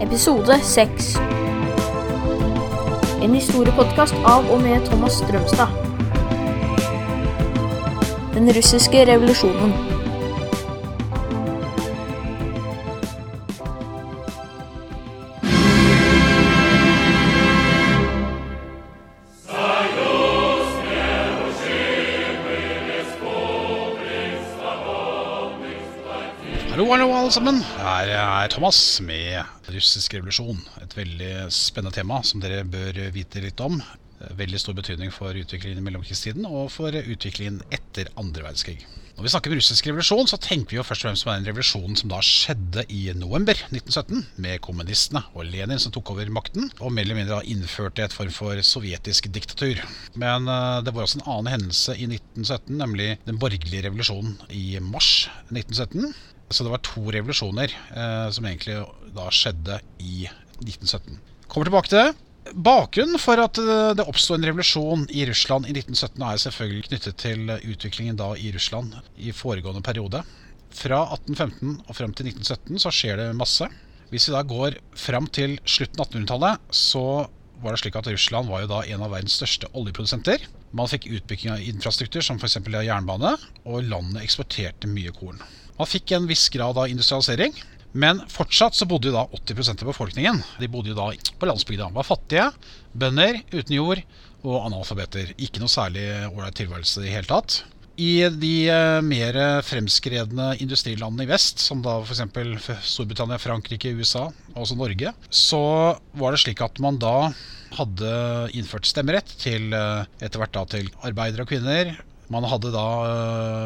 Episode 6 En historiepodkast av og med Thomas Strømstad. Den russiske revolusjonen. Hallo, hallo alle sammen. Her er Thomas med russisk revolusjon. Et veldig spennende tema som dere bør vite litt om. Veldig stor betydning for utviklingen i mellomkrigstiden og for utviklingen etter andre verdenskrig. Når vi snakker om russisk revolusjon, så tenker vi jo først og fremst på den revolusjonen som da skjedde i november 1917, med kommunistene og Lenin som tok over makten, og mer eller mindre innførte et form for sovjetisk diktatur. Men uh, det var også en annen hendelse i 1917, nemlig den borgerlige revolusjonen i mars 1917. Så det var to revolusjoner eh, som egentlig da skjedde i 1917. Kommer tilbake til det. Bakgrunnen for at det oppsto en revolusjon i Russland i 1917 er selvfølgelig knyttet til utviklingen da i Russland i foregående periode. Fra 1815 og frem til 1917 så skjer det masse. Hvis vi da går frem til slutten av 1800-tallet, så var det slik at Russland var jo da en av verdens største oljeprodusenter. Man fikk utbygging av infrastruktur som f.eks. jernbane, og landet eksporterte mye korn. Man fikk en viss grad av industrialisering, men fortsatt så bodde jo da 80% av befolkningen De bodde jo da på landsbygda. Var fattige, bønder uten jord og analfabeter. Ikke noe særlig ålreit tilværelse i det hele tatt. I de mer fremskredne industrilandene i vest, som da f.eks. Storbritannia, Frankrike, USA, også Norge, så var det slik at man da hadde innført stemmerett til etter hvert da til arbeidere og kvinner. Man hadde da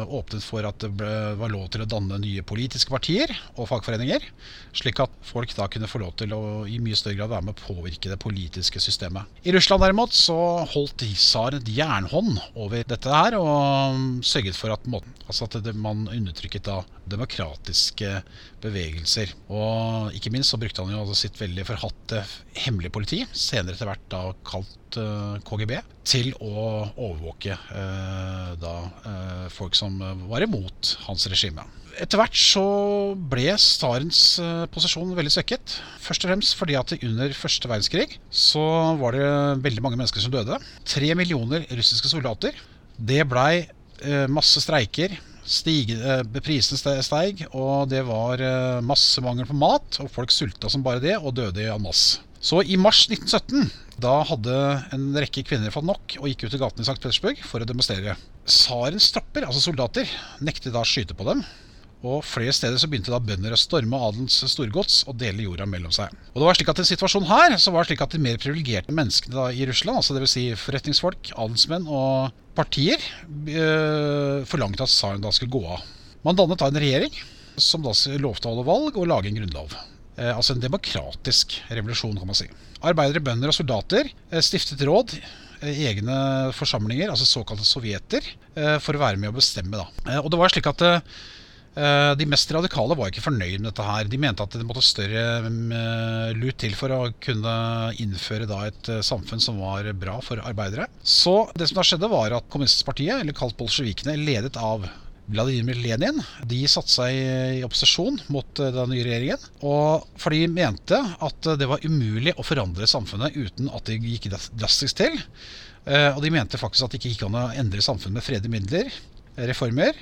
åpnet for at det ble, var lov til å danne nye politiske partier og fagforeninger, slik at folk da kunne få lov til å i mye større grad være med å påvirke det politiske systemet. I Russland derimot så holdt tsaren et jernhånd over dette her, og sørget for at, altså at det, man undertrykket da demokratiske bevegelser. Og ikke minst så brukte han jo altså sitt veldig forhatte hemmelige politi, senere etter hvert da kalt KGB, til å overvåke eh, da eh, folk som var imot hans regime. Etter hvert så ble tsarens eh, posisjon veldig svekket. Først og fremst fordi at under første verdenskrig så var det veldig mange mennesker som døde. Tre millioner russiske soldater. Det blei masse streiker. Stige, prisene steig, og det var masse mangel på mat. Og folk sulta som bare det, og døde i en masse. Så i mars 1917 da hadde en rekke kvinner fått nok og gikk ut i gatene i St. Petersburg for å demonstrere. Tsarens tropper, altså soldater, nektet da å skyte på dem. Og flere steder så begynte da bønder å storme adelens storgods og dele jorda mellom seg. Og det var slik at en situasjon her så var det slik at de mer privilegerte menneskene da i Russland, altså dvs. Si forretningsfolk, adelsmenn og partier, øh, forlangte at tsaren da skulle gå av. Man dannet da en regjering som da lovte å holde valg og lage en grunnlov. Eh, altså en demokratisk revolusjon, kan man si. Arbeidere, bønder og soldater eh, stiftet råd, eh, egne forsamlinger, altså såkalte sovjeter, for å være med å bestemme. Da. Og det var slik at de mest radikale var ikke fornøyd med dette her. De mente at det måtte større lut til for å kunne innføre et samfunn som var bra for arbeidere. Så det som da skjedde, var at Kommunistpartiet, eller kalt bolsjevikene, ledet av Vladimir Lenin de satte seg i opposisjon mot den nye regjeringen. Og for de mente at det var umulig å forandre samfunnet uten at det gikk drastisk til. Og de mente faktisk at det ikke gikk an å endre samfunnet med fredelige midler, reformer.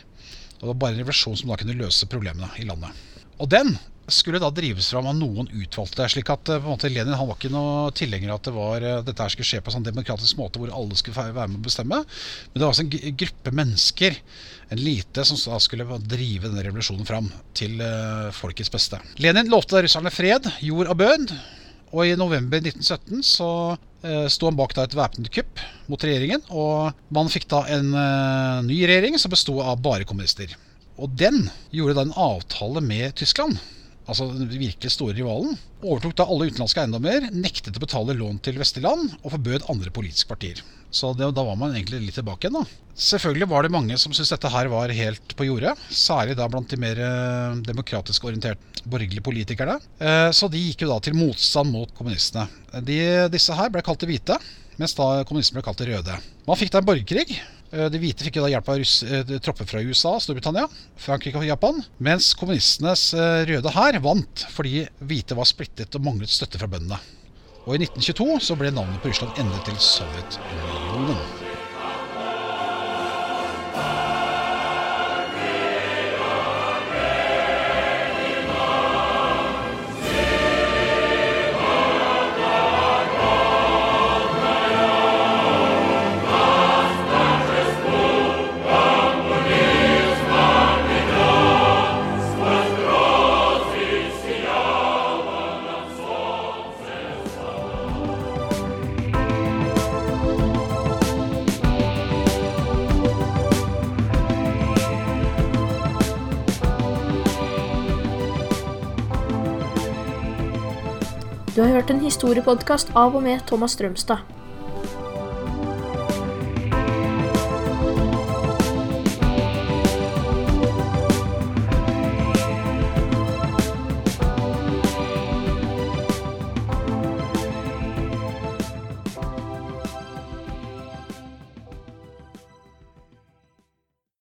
Og det var bare en revolusjon som da kunne løse problemene i landet. Og den skulle da drives fram av noen utvalgte. slik at på en måte Lenin han var ikke noe tilhenger av at det var, dette her skulle skje på en sånn demokratisk måte hvor alle skulle være med å bestemme. Men det var altså en gruppe mennesker, en lite, som da skulle drive denne revolusjonen fram til folkets beste. Lenin lovte russerne fred, jord og bønn. Og i november 1917 så eh, sto han bak da et væpnet kupp mot regjeringen. Og man fikk da en eh, ny regjering som bestod av bare kommunister. Og den gjorde da en avtale med Tyskland altså den virkelig store rivalen, overtok da alle utenlandske eiendommer, nektet å betale lån til vestlige land og forbød andre politiske partier. Så det, da var man egentlig litt tilbake igjen. da. Selvfølgelig var det mange som syntes dette her var helt på jordet. Særlig da blant de mer demokratisk orienterte borgerlige politikerne. Så de gikk jo da til motstand mot kommunistene. De, disse her ble kalt de hvite, mens da kommunistene ble kalt de røde. Man fikk da en borgerkrig Eh, De hvite fikk jo da hjelp av russ, eh, tropper fra USA, Storbritannia, Frankrike og Japan. Mens kommunistenes eh, røde hær vant fordi hvite var splittet og manglet støtte fra bøndene. Og i 1922 så ble navnet på Russland endret til Sovjetunionen. Du har hørt en historiepodkast av og med Thomas Strømstad.